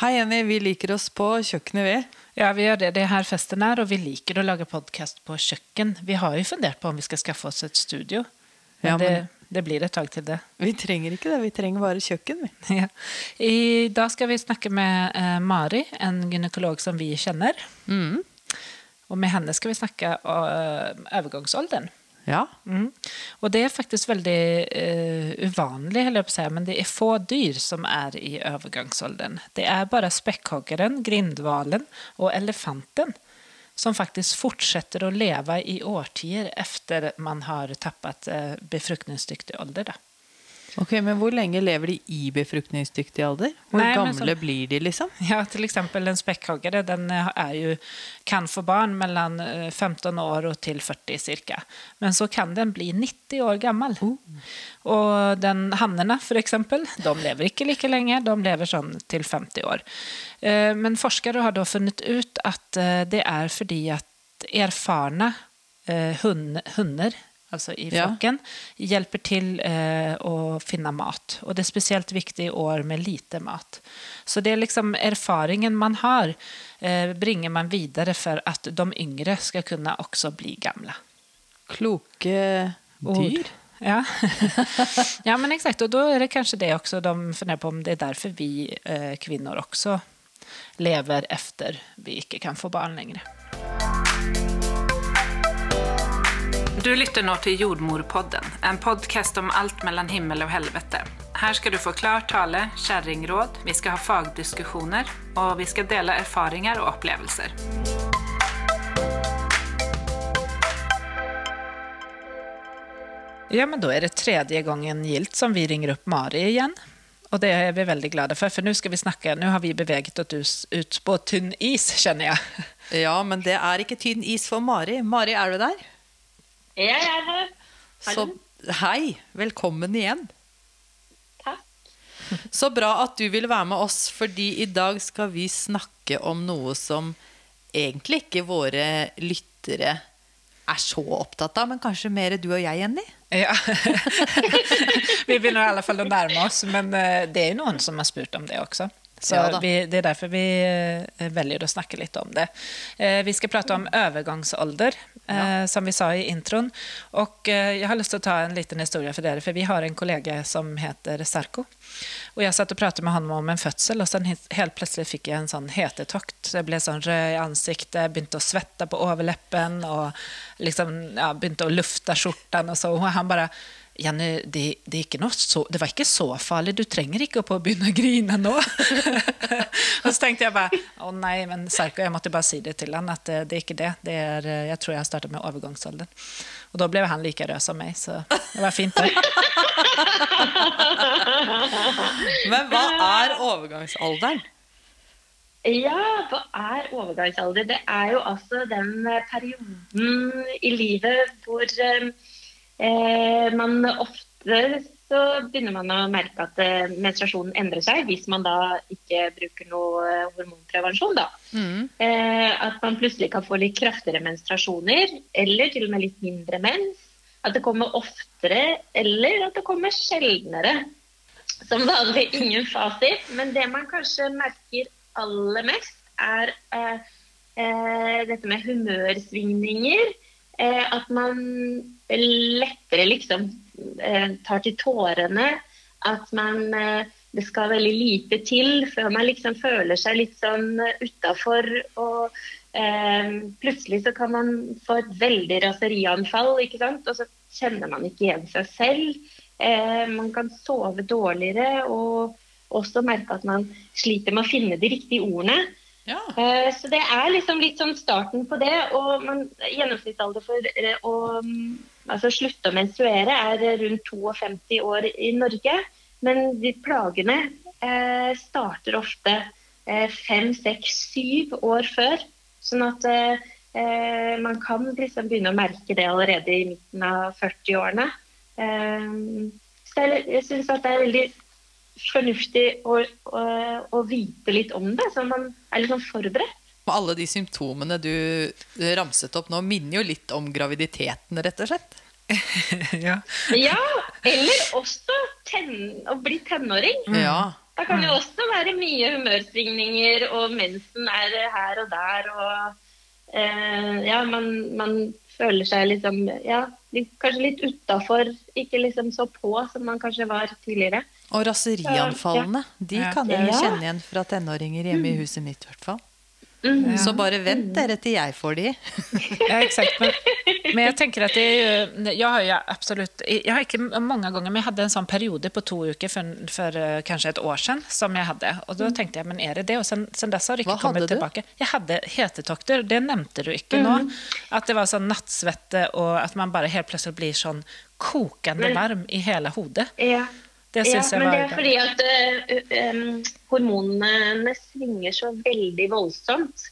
Hei, Jenny. Vi liker oss på kjøkkenet, vi. Ja, vi gjør det. Det er her festen er, og vi liker å lage podkast på kjøkken. Vi har jo fundert på om vi skal skaffe oss et studio. Men, Ja, men- det, det blir et tak til det. Vi trenger ikke det. Vi trenger bare kjøkken, vi. Ja. I dag skal vi snakke med eh, Mari, en gynekolog som vi kjenner. Mm. Og med henne skal vi snakke om uh, overgangsalderen. Ja. Mm. Og det er faktisk veldig uh, uvanlig, si, men det er få dyr som er i overgangsalderen. Det er bare spekkhoggeren, grindhvalen og elefanten som faktisk fortsetter å leve i årtier etter man har tappet uh, befruktningsdyktig alder. Da. Ok, Men hvor lenge lever de i befruktningsdyktig alder? Hvor Nei, gamle så- blir de, liksom? Ja, til exempel en spekkhoggere den er jo, kan få barn mellom eh, 15 år og til 40 ca. Men så kan den bli 90 år gammel. Og den hannene, f.eks., de lever ikke like lenge. De lever sånn til 50 år. Eh, Men forskere har da funnet ut at eh, det er fordi at erfarne eh, hunder altså i Ja. hjelper til eh, å finne mat. Og det er spesielt viktig i år med lite mat. Så det er liksom erfaringen man har, eh, bringer man videre for at de yngre skal kunne også bli gamle. Kloke dyr? Ja. ja, men exakt. Og da er det kanskje det også de funderer på om det er derfor vi eh, kvinner også lever efter vi ikke kan få barn lenger. Du lytter nå til Jordmorpodden, en podcast om alt mellom himmel og helvete. Her skal du få klar tale, kjerringråd, vi skal ha fagdiskusjoner, og vi skal dele erfaringer og opplevelser. Ja, men da er det tredje gangen gilt som vi ringer opp Mari igjen. Og det er vi veldig glade for, for nå skal vi snakke, nå har vi beveget oss ut på tynn is, kjenner jeg. Ja, men det er ikke tynn is for Mari. Mari, er du der? Jeg er her. Så, hei, velkommen igjen. Takk. Så bra at du ville være med oss, fordi i dag skal vi snakke om noe som egentlig ikke våre lyttere er så opptatt av, men kanskje mer du og jeg, Jenny? Ja. vi begynner i alle fall å nærme oss, men eh, det er jo noen som har spurt om det også. Så Ja vi, det er derfor vi eh, velger å snakke litt om det. Eh, Vi skal prate om övergångsålder, ja. som vi sa i introen. Og eh, jeg har lyst til å ta en liten historie for dere, for vi har en kollega som heter Sarko. Og jeg satt og pratet med han om en fødsel, og så helt helt plutselig fikk jeg en sånn hetetokt. Jeg ble sånn rød i ansiktet, begynte å svette på overleppen, og liksom, ja, begynte å lufte skjorten, og så, og han bare Jenny, det, det, så, det var ikke så farlig, du trenger ikke å begynne å grine nå. og så tenkte jeg bare, å nei, men Serko, jeg måtte bare si det til han, at det, det er ikke det. det er, jeg tror jeg har startet med overgangsalderen. Og da ble han like rød som meg, så det var fint det. Men hva er overgangsalderen? Ja, hva er overgangsalder? Det er jo altså den eh, perioden i livet hvor eh, eh, ofte så begynner man å merke at eh, menstruasjonen endrer seg, hvis man da ikke bruker noe eh, hormonprevensjon. da. Eh, at man plutselig kan få litt kraftigere menstruasjoner, eller til og med litt mindre mens. At det kommer oftere, eller at det kommer sjeldnere. Som vanlig ingen fasit, men det man kanskje merker aller mest, er eh, eh, dette med humørsvingninger. Eh, at man lettere liksom eh, tar til tårene. At man eh, Det skal veldig lite til før man liksom føler seg litt sånn utafor. Og eh, plutselig så kan man få et veldig raserianfall, ikke sant. Og så kjenner man ikke igjen seg selv. Eh, man kan sove dårligere og også merke at man sliter med å finne de riktige ordene. Ja. Eh, Så det er liksom litt sånn starten på det. Og gjennomsnittsalder for eh, å mm, altså slutte å menstruere er rundt 52 år i Norge. Men de plagene eh, starter ofte eh, fem, seks, syv år før. Sånn at eh, eh, man kan liksom begynne å merke det allerede i midten av 40-årene. Eh, så jeg, jeg syns at det er veldig fornuftig å, å, å vite litt om det, så man er litt sånn forberedt. Og alle de symptomene du ramset opp nå, minner jo litt om graviditeten, rett og slett. ja. Ja, eller også ten, å bli tenåring. Ja. Da kan det også være mye humørsvingninger, og mensen er her og der. Og eh, ja, man, man, føler seg liksom Ja, litt, kanskje litt utafor. Ikke liksom så på som man kanskje var tidligere. Og raserianfallene, de kan jeg jo kjenne igjen fra tenåringer hjemme i huset mitt, i hvert fall. Mm. Så bare vent dere til jeg får de. Ja, exakt. Men, men jeg tenker at det jo Jeg har jo absolutt Jeg har ikke mange ganger, men jeg hadde en sånn periode på to uker for, for eh, kanskje et år siden som jeg hadde. Og da tenkte jeg men er det det? Og sen, sen dess har det ikke Hva kommet du? tilbake. Jeg hadde hetetokter. Det nevnte du ikke nå. At det var sånn nattsvette, og at man bare helt plutselig blir sånn kokende varm i hele hodet. Ja. Det ja, syns jeg men det er fordi at uh, um, hormonene svinger så veldig voldsomt.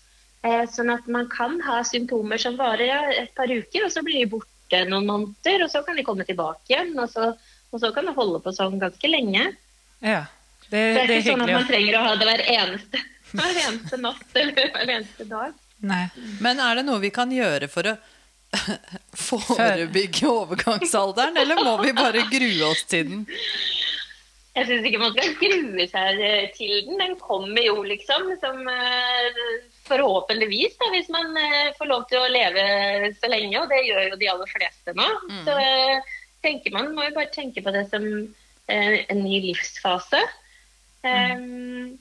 Uh, sånn at man kan ha symptomer som varer et par uker, og så blir de borte noen måneder, og så kan de komme tilbake igjen. Og så, og så kan det holde på sånn ganske lenge. Ja. Det, Det er det er ikke sånn at man trenger å ha det hver eneste, hver eneste natt eller hver eneste dag. Nei. Men er det noe vi kan gjøre for å forebygge overgangsalderen, eller må vi bare grue oss til den? Jeg syns ikke man skal grue seg eh, til den. Den kommer jo, liksom. Som eh, forhåpentligvis, da, hvis man eh, får lov til å leve så lenge. Og det gjør jo de aller fleste nå. Så eh, tenker man må jo bare tenke på det som en ny livsfase. Mm.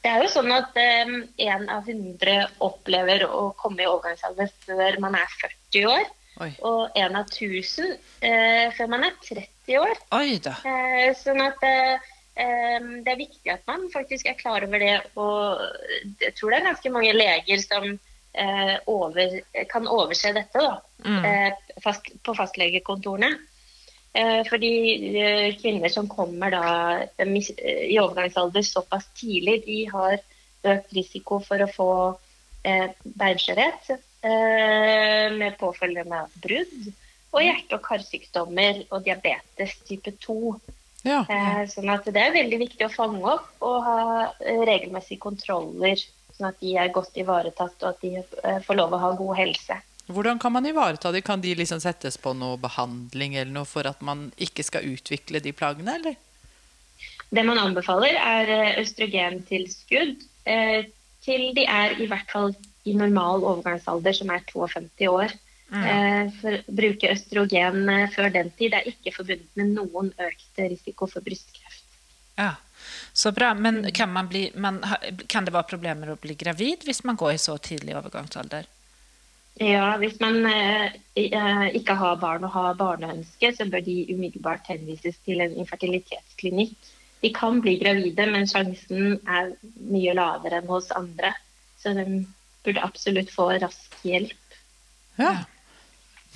det er jo sånn at én av hundre opplever å komme i overgangsalder før man er 40 år. Oi. Og en av 1000 eh, før man er 30 år. Oi da. Eh, sånn at eh, det er viktig at man faktisk er klar over det. Og jeg tror det er ganske mange leger som eh, over, kan overse dette da, Mm. eh, fast, på fastlegekontorene. Eh, fordi kvinner som kommer da i overgangsalder såpass tidlig, de har økt risiko for å få eh, beinskjørhet med påfølgende brudd. Og hjerte- og karsykdommer og diabetes type 2. Ja. Eh, sånn at det er veldig viktig å fange opp og ha eh, regelmessige kontroller, sånn at de er godt ivaretatt og at de eh, får lov å ha god helse. Hvordan kan man ivareta de? Kan de liksom settes på noe behandling eller noe for at man ikke skal utvikle de plagene, eller? Det man anbefaler, er eh, østrogentilskudd eh, til de er i hvert fall i normal overgangsalder, som er 52 år. Å bruke østrogen eh, før den tid er ikke forbundet med noen økt risiko for brystkreft. Ja. Så bra. Men kan, man bli, man, kan det være problemer å bli gravid hvis man går i så tidlig overgangsalder? Ja, Hvis man eh, eh, ikke har barn og har barneønske, så bør de umiddelbart henvises til en infertilitetsklinikk. De kan bli gravide, men sjansen er mye lavere enn hos andre. Så de burde absolutt få rask hjelp. Ja.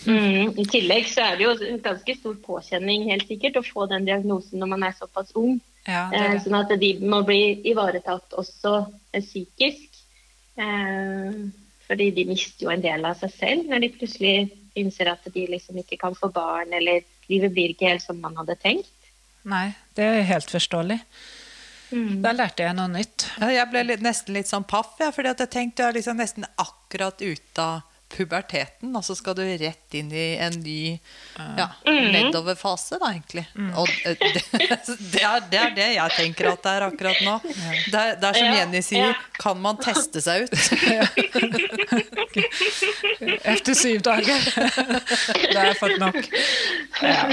Mm. I tillegg så er det jo en ganske stor påkjenning helt sikkert å få den diagnosen når man er såpass ung. Ja, det Eh, det. sånn at de må bli ivaretatt også eh, psykisk. Eh, fordi de mister jo en del av seg selv når de plutselig innser at de liksom ikke kan få barn, eller livet blir ikke helt som man hadde tenkt. Nei, det er helt forståelig. Da lærte jeg noe nytt. Ja, jeg ble litt, nesten litt sånn paff, ja, fordi at jeg tenkte du er liksom nesten akkurat ute av puberteten, og så skal du rett inn i en ny ja, nedoverfase, da, egentlig. Og eh, det, det, er, det er det jeg tenker at det er akkurat nå. Det er, det er som Jenny sier, kan man teste seg ut? Etter syv dager. da har jeg fått nok. Ja.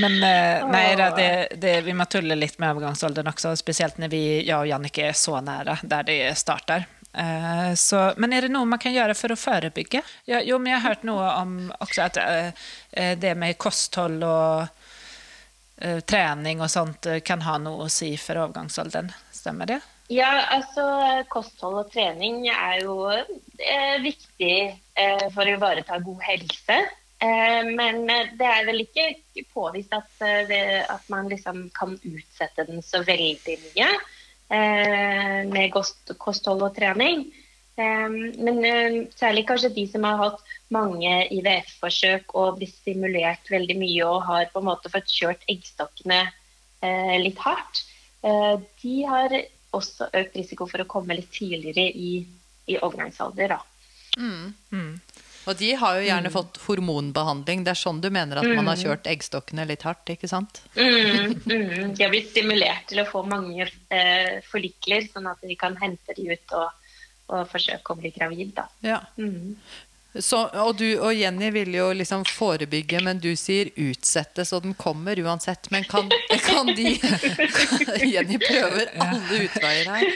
Men eh, nei da, det, det, vi må tulle litt med overgangsalderen også, spesielt når vi, jeg og Jannicke er så nære der det starter. Eh, så, men er det noe man kan gjøre for å forebygge? Ja, jo, men jeg har hørt noe om også at eh, det med kosthold og uh, trening og sånt kan ha noe å si for overgangsalderen. Stemmer det? Ja, altså kosthold og trening er jo viktig for å ivareta god helse. Eh, men det er vel ikke påvist at, det, at man liksom kan utsette den så veldig mye med kosthold og trening. Eh, men eh, særlig kanskje de som har hatt mange IVF-forsøk og blitt stimulert veldig mye og har på en måte fått kjørt eggstokkene eh, litt hardt, eh, de har også økt risiko for å komme litt tidligere i, i overgangsalder. Da. Mm. Og de har jo gjerne fått hormonbehandling. Det er sånn du mener at man har Mm. kjørt eggstokkene litt hardt, ikke sant? Mm, mm. De har blitt stimulert til å få mange eh, forlikler, sånn at de kan hente de ut og, og forsøke å bli gravid. Da. Ja. Mm. Så, og du og Jenny ville jo liksom forebygge, men du sier utsette, så den kommer uansett. Men kan, kan de Jenny prøver alle utveier her.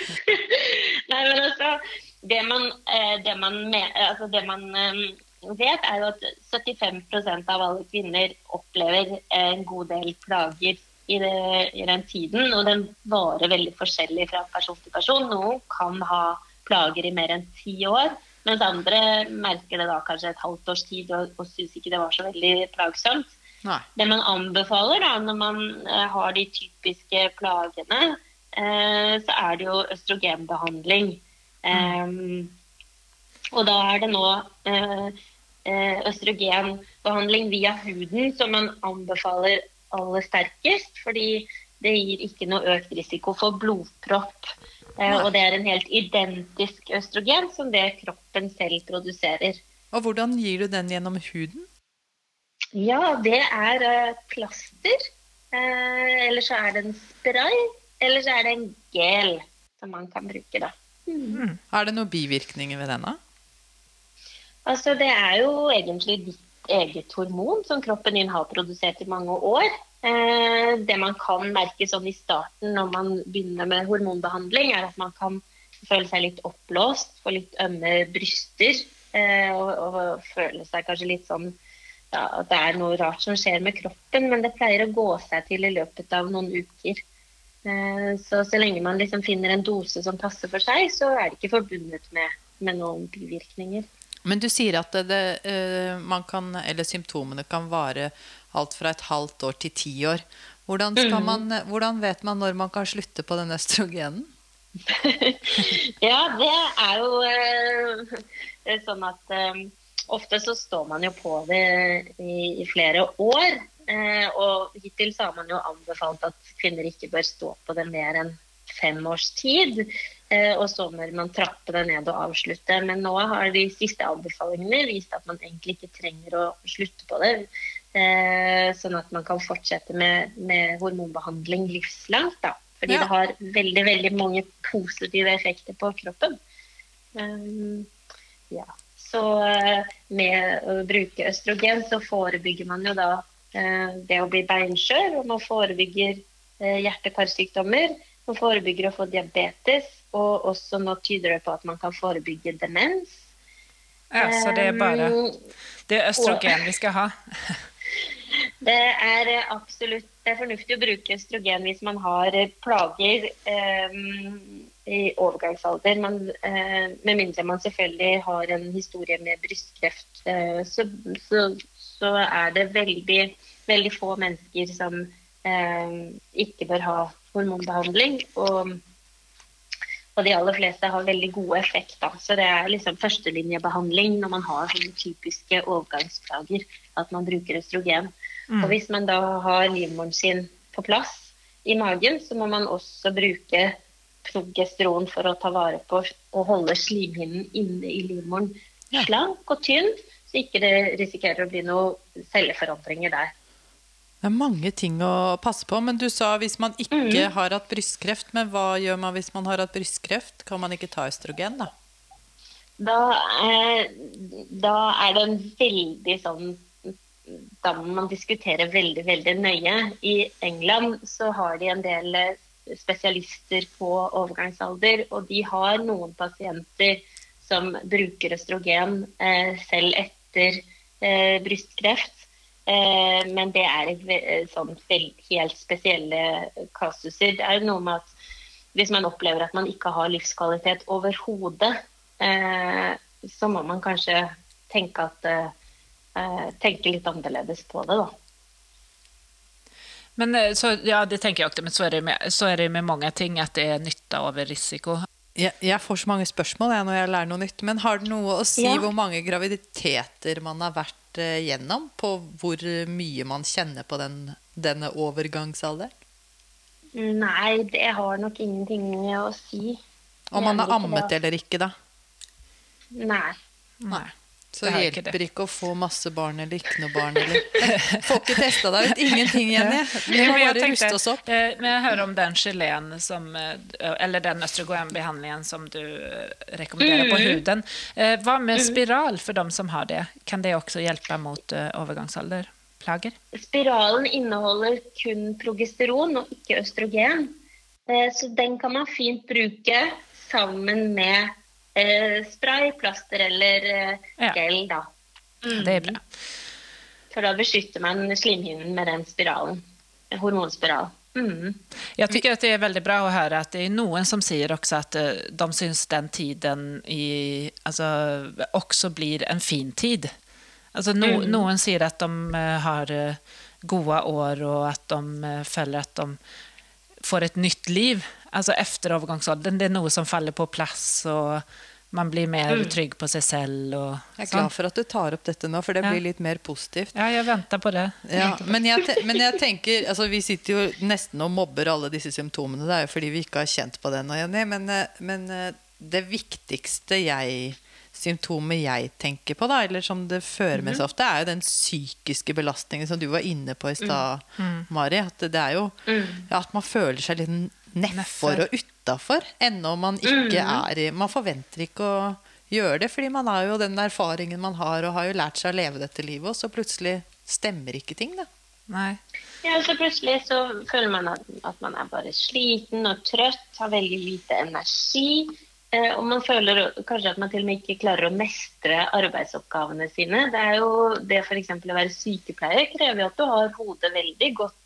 Nei, men altså, det man, eh, det man, altså, det man eh, vet, er at 75% av alle kvinner opplever en god del plager i, det, i den tiden. Og den varer veldig forskjellig fra person til person. Noen kan ha plager i mer enn ti år. Mens andre merker det da kanskje et halvt års tid og, og syns ikke det var så veldig plagsomt. Nei. Det man anbefaler da, når man eh, har de typiske plagene, eh, så er det jo østrogenbehandling. Eh, og da er det nå eh, eh, østrogenbehandling via huden som man anbefaler aller sterkest, fordi det gir ikke noe økt risiko for blodpropp. Eh, og det er en helt identisk østrogen som det kroppen selv produserer. Og hvordan gir du den gjennom huden? Ja, det er plaster. Eh, eller så er det en spray. Eller så er det en gel som man kan bruke, da. Er det noen bivirkninger ved denne? Altså, det er jo egentlig ditt eget hormon som kroppen din har produsert i mange år. Eh, det man kan merke sånn i starten når man begynner med hormonbehandling, er at man kan føle seg litt oppblåst, få litt ømme bryster eh, og, og føle seg kanskje litt sånn ja, at det er noe rart som skjer med kroppen, men det pleier å gå seg til i løpet av noen uker. Eh, Så så lenge man liksom finner en dose som passer for seg, så er det ikke forbundet med, med noen bivirkninger. Men du sier at det, det, eh, man kan, eller symptomene kan vare alt fra et halvt år til ti år. Hvordan, man, hvordan vet man når man kan slutte på den østrogenen? Ja, det er jo eh, det er sånn at um, ofte så står man jo på det i, i flere år. Eh, og hittil så har man jo anbefalt at kvinner ikke bør stå på det mer enn fem års tid. Eh, og så må man trappe det ned og avslutte. Men nå har de siste anbefalingene vist at man egentlig ikke trenger å slutte på det. Eh, sånn at man kan fortsette med, med hormonbehandling livslangt. da. Fordi Ja. det har veldig veldig mange positive effekter på kroppen. Um, ja. Så med å bruke østrogen så forebygger man jo da det å bli beinskjør, og man forebygger eh, hjerte-karsykdommer. Man forebygger å få diabetes, og også nå tyder det på at man kan forebygge demens. Ja, så det er bare Det er østrogen vi skal ha. Det er eh, absolutt det er fornuftig å bruke østrogen hvis man har eh, plager eh, i overgangsalder. Man, eh, med mindre man selvfølgelig har en historie med brystkreft, eh, så, så, så er det veldig, veldig få mennesker som eh, ikke bør ha hormonbehandling. Og, og de aller fleste har veldig gode effekter. Så det er liksom førstelinjebehandling når man har sånne typiske overgangsplager, at man bruker østrogen. Og hvis man da har livmoren sin på plass i magen, så må man også bruke progesteron for å ta vare på og holde slimhinnen inne i livmoren slank og tynn, så ikke det risikerer å bli noen celleforandringer der. Det er mange ting å passe på, men du sa hvis man ikke har hatt brystkreft. Men hva gjør man hvis man har hatt brystkreft? Kan man ikke ta østrogen, da? Da, eh, da er det en veldig sånn Da må man diskutere veldig, veldig nøye. I England så har de en del eh, spesialister på overgangsalder, og de har noen pasienter som bruker østrogen eh, selv etter eh, brystkreft. Eh, men det er eh, sånn helt spesielle kasuser. Det er jo noe med at hvis man opplever at man ikke har livskvalitet overhodet, eh, så må man kanskje tenke, at, eh, eh, tenke litt annerledes på det, da. Men så, ja, det tenker jeg også, men så er det med, så er det med mange ting at det er nytte over risiko. Jeg, jeg får så mange spørsmål jeg, når jeg lærer noe nytt. Men har det noe å si Ja. hvor mange graviditeter man har vært uh, gjennom? På hvor mye man kjenner på den, denne overgangsalderen? Nei, det har nok ingenting å si. Om man har ammet eller ikke, da? Nei. Nei. Så Det hjelper ikke hjelper ikke å få masse barn eller ikke noe barn. Eller. Får ikke testa deg ut. Ingenting, Jenny. Vi må bare tenkte, ruste oss opp. eh, Men jeg hører om den geleen som eh, Eller den østrogenbehandlingen som du eh, rekommenderer på huden. Eh, Hva med spiral for dem som har det? Kan det også hjelpe mot overgangsalderplager? Spiralen inneholder kun progesteron og ikke østrogen. Eh, Så den kan man fint bruke sammen med spray, plaster eller eh, Ja. gel. Da. Det er bra. For da beskytter man slimhinnen med den spiralen. En hormonspiral. Mm. Jeg tycker det er veldig bra å høre at det er noen som sier også at eh, de syns den tiden i, altså, også blir en fin tid. Altså, no, Noen sier at de eh, har eh, gode år, og at de eh, føler at de får et nytt liv. Altså etter overgangsalderen. Det er noe som faller på plass, og man blir mer trygg på seg selv. Og, Jeg er sånn. glad for at du tar opp dette nå, for det Ja. blir litt mer positivt. Ja, jeg venter på det. Ja, men, jeg te men jeg tenker altså Vi sitter jo nesten og mobber alle disse symptomene. Det er jo fordi vi ikke har kjent på det nå, Jenny. Men, men det viktigste jeg symptomet jeg tenker på, da, eller som det fører med seg ofte, er jo den psykiske belastningen som du var inne på i stad, Mari. At det er jo ja, at man føler seg litt nedfor og utafor. Ennå man ikke er i Man forventer ikke å gjøre det, fordi man har jo den erfaringen man har, og har jo lært seg å leve dette livet, og så plutselig stemmer ikke ting, da. Nei. Ja, så plutselig så føler man at, at man er bare sliten og trøtt, har veldig lite energi. Eh, og man føler kanskje at man til og med ikke klarer å mestre arbeidsoppgavene sine. Det er jo det f.eks. å være sykepleier krever jo at du har hodet veldig godt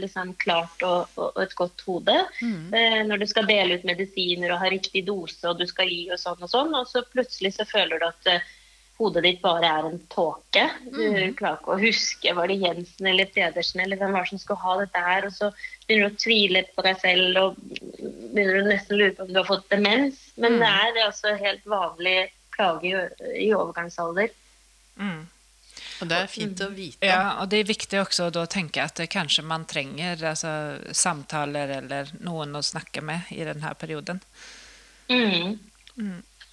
liksom klart og, og, og et godt hode. Eh, når du skal dele ut medisiner og ha riktig dose og du skal gi og sånn og sånn, og så plutselig så føler du at eh, hodet ditt bare er en tåke. Du klarer ikke å huske var det Jensen eller Pedersen eller hvem var som skulle ha dette her. Og så begynner du å tvile på deg selv og begynner du nesten å lure på om du har fått demens. Men det er altså helt vanlig plage i, i overgangsalder. Mm. Og det er fint å vite. Ja, og det er viktig også da å tenke at kanskje man trenger altså, samtaler eller noen å snakke med i denne perioden. Mm.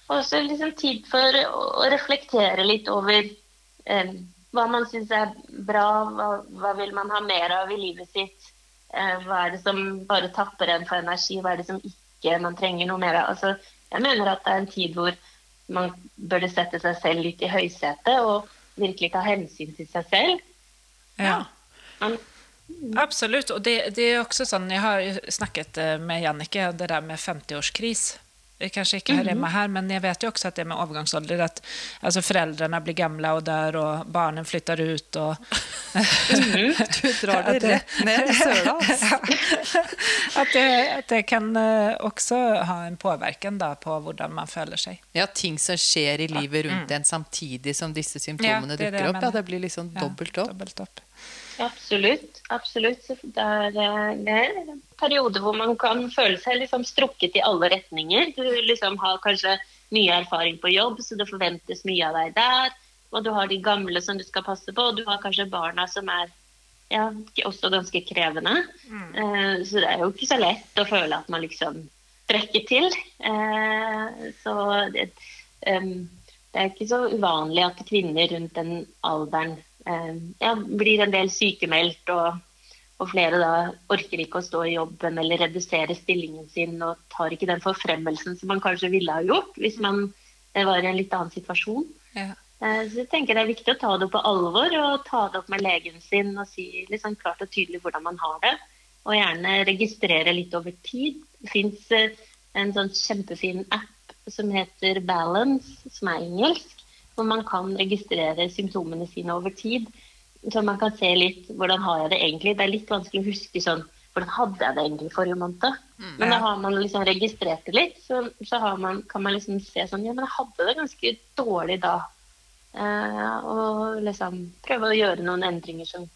Og så liksom tid for å reflektere litt over eh, hva man syns er bra, hva, hva vil man ha mer av i livet sitt. Eh, hva er det som bare tapper en for energi, hva er det som ikke man trenger noe mer av. Altså, jeg mener at det er en tid hvor man burde sette seg selv litt i høysetet og virkelig ta hensyn til seg selv. Ja. Man, Absolutt. Og det, det er også sånn Jeg har snakket eh, med Jannike det der med 50-årskris. Det kanskje ikke hører hjemme her, men jeg vet jo også at det med overgangsalder at altså, foreldrene blir gamle og dør, og barna flytter ut og Du drar det rett ned i søla. ass. at, det, at det kan eh, også ha en påvirkning da, på hvordan man føler seg. Ja, ting som skjer i livet rundt en samtidig som disse symptomene Ja, det er det dukker opp. Ja, det blir liksom Ja, dobbelt opp. dobbelt opp. Absolutt. absolutt. Det er, eh, det er en periode hvor man kan føle seg liksom strukket i alle retninger. Du liksom har kanskje mye erfaring på jobb, så det forventes mye av deg der. Og du har de gamle som du skal passe på, og du har kanskje barna som er ja, også ganske krevende. Eh, så det er jo ikke så lett å føle at man liksom strekker til. Eh, så det, det er ikke så uvanlig at kvinner rundt den alderen ja, blir en del sykemeldt, og, og flere da orker ikke å stå i jobben eller redusere stillingen sin og tar ikke den forfremmelsen som man kanskje ville ha gjort hvis man eh, var i en litt annen situasjon. Ja. Eh, Så jeg tenker Det er viktig å ta det opp på alvor og ta det opp med legen sin og si liksom klart og tydelig hvordan man har det. Og gjerne registrere litt over tid. Det fins en sånn kjempefin app som heter Balance, som er engelsk. Hvor man kan registrere symptomene sine over tid. Så man kan se litt hvordan har jeg det egentlig. Det er litt vanskelig å huske sånn hvordan hadde jeg det egentlig forrige måned. Men da har man liksom registrert det litt, så, så har man, kan man liksom se sånn Ja, men jeg hadde det ganske dårlig da. Eh, og liksom prøve å gjøre noen endringer som,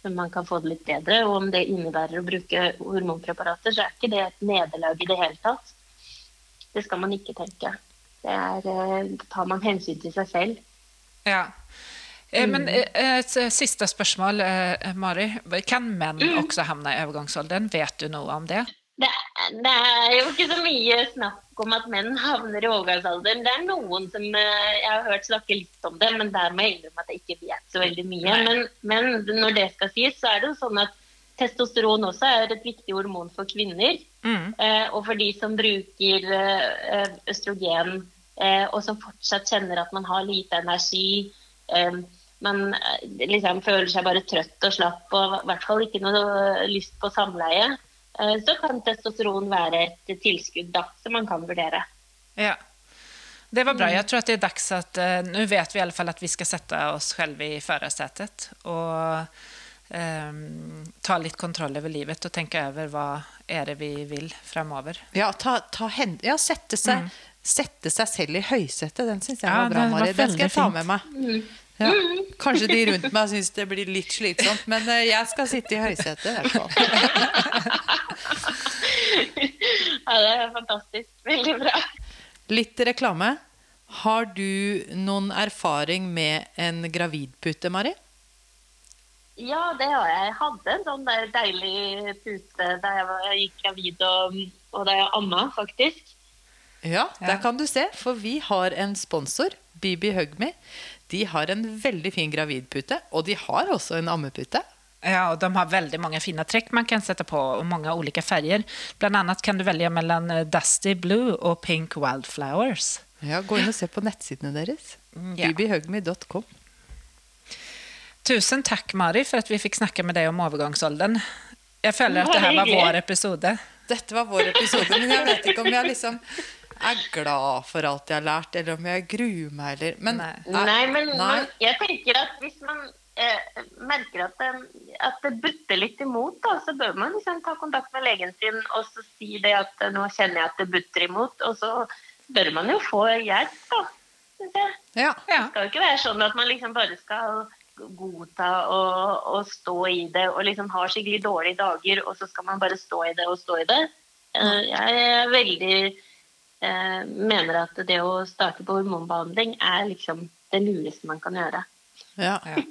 som man kan få det litt bedre. Og om det innebærer å bruke hormonpreparater, så er ikke det et nederlag i det hele tatt. Det skal man ikke tenke. Det er, eh, Da tar man hensyn til seg selv. Ja. Eh, Men eh, et eh, siste spørsmål, Mari. Kan menn også havne i overgangsalderen? Vet du noe om det? Det, det er jo ikke så mye snakk om at menn havner i overgangsalderen. Det er noen som jeg har hørt snakke litt om det, men der må jeg innrømme at jeg ikke vet så veldig mye. Men, men, når det skal sies, så er det jo sånn at testosteron også er et viktig hormon for kvinner. Mm. Og for de som bruker østrogen, og som fortsatt kjenner at man har lite energi. Eh, man liksom føler seg bare trøtt og slapp og i hvert fall ikke noe lyst på samleie. Eh, så kan testosteron være et tilskudd da, som man kan vurdere. Ja. Det var bra. Mm. Jeg tror at det er dags at uh, Nå vet vi i alle fall at vi skal sette oss selv i førersetet og um, ta litt kontroll over livet og tenke over hva er det vi vil fremover. Ja, ta, ta hen, ja sette, seg, mm. sette, seg, selv i høysetet. Den syns jeg ja, var bra, Mari. Den skal jeg ta med meg. Mm. Ja. Kanskje de rundt meg syns det blir litt slitsomt, men eh, jeg skal sitte i høysetet i hvert fall. ja, det er fantastisk. Veldig bra. Litt reklame. Har du noen erfaring med en gravidpute, Mari? Ja, det har jeg. Jeg hadde en sånn der deilig pute da jeg, var, jeg gikk gravid og, og da jeg amma, faktisk. Ja, der kan du se. For vi har en sponsor, Bibi Hugme. De har en veldig fin gravidpute, og de har også en ammepute. Ja, og de har veldig mange fine trekk man kan sette på, og mange ulike farger. Blant annet kan du velge mellom eh, Dusty Blue og Pink Wildflowers. Ja, Gå inn og se på nettsidene deres. Mm, ja. Tusen takk, Mari, for at vi fikk snakke med deg om overgangsalderen. Jeg føler at dette var vår episode. Dette var vår episode, men jeg vet ikke om jeg liksom er glad for alt jeg har lært, eller om jeg gruer meg, eller men, Nei, nei men nei. Jeg tenker at hvis man eh, merker at det, at det, butter litt imot, da, så bør man liksom ta kontakt med legen sin og så si det at eh, nå kjenner jeg at det butter imot. Og så bør man jo få hjelp, da. Ja. Det skal jo ikke være sånn at man liksom bare skal godta og, og, stå i det og liksom har skikkelig dårlige dager, og så skal man bare stå i det og stå i det. Eh, jeg er veldig eh, mener at det å starte på hormonbehandling er liksom det lureste man kan gjøre. Ja, ja.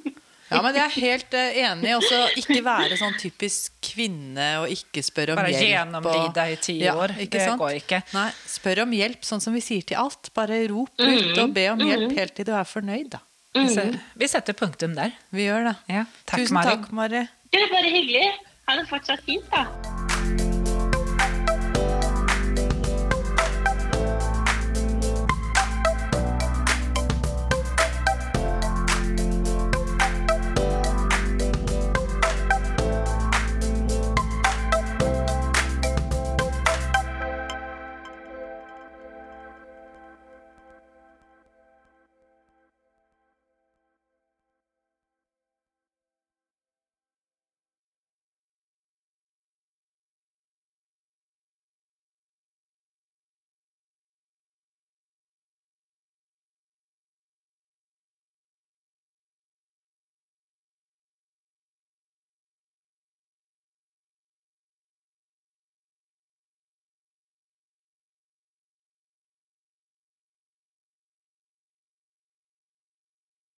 Ja, men jeg er helt uh, enig. Også ikke være sånn typisk kvinne og ikke spørre om Bare hjelp. Bare gjennomlide i ti år. Ja, det sant? går ikke. Nei, spør om hjelp, sånn som vi sier til alt. Bare rop ut mm. og be om hjelp mm. helt til du er fornøyd, da. Mm. Vi setter punktum der. Vi gjør det. Ja, takk, Tusen Mari. takk, Mari. Det er bare hyggelig. Ha det fortsatt fint, da.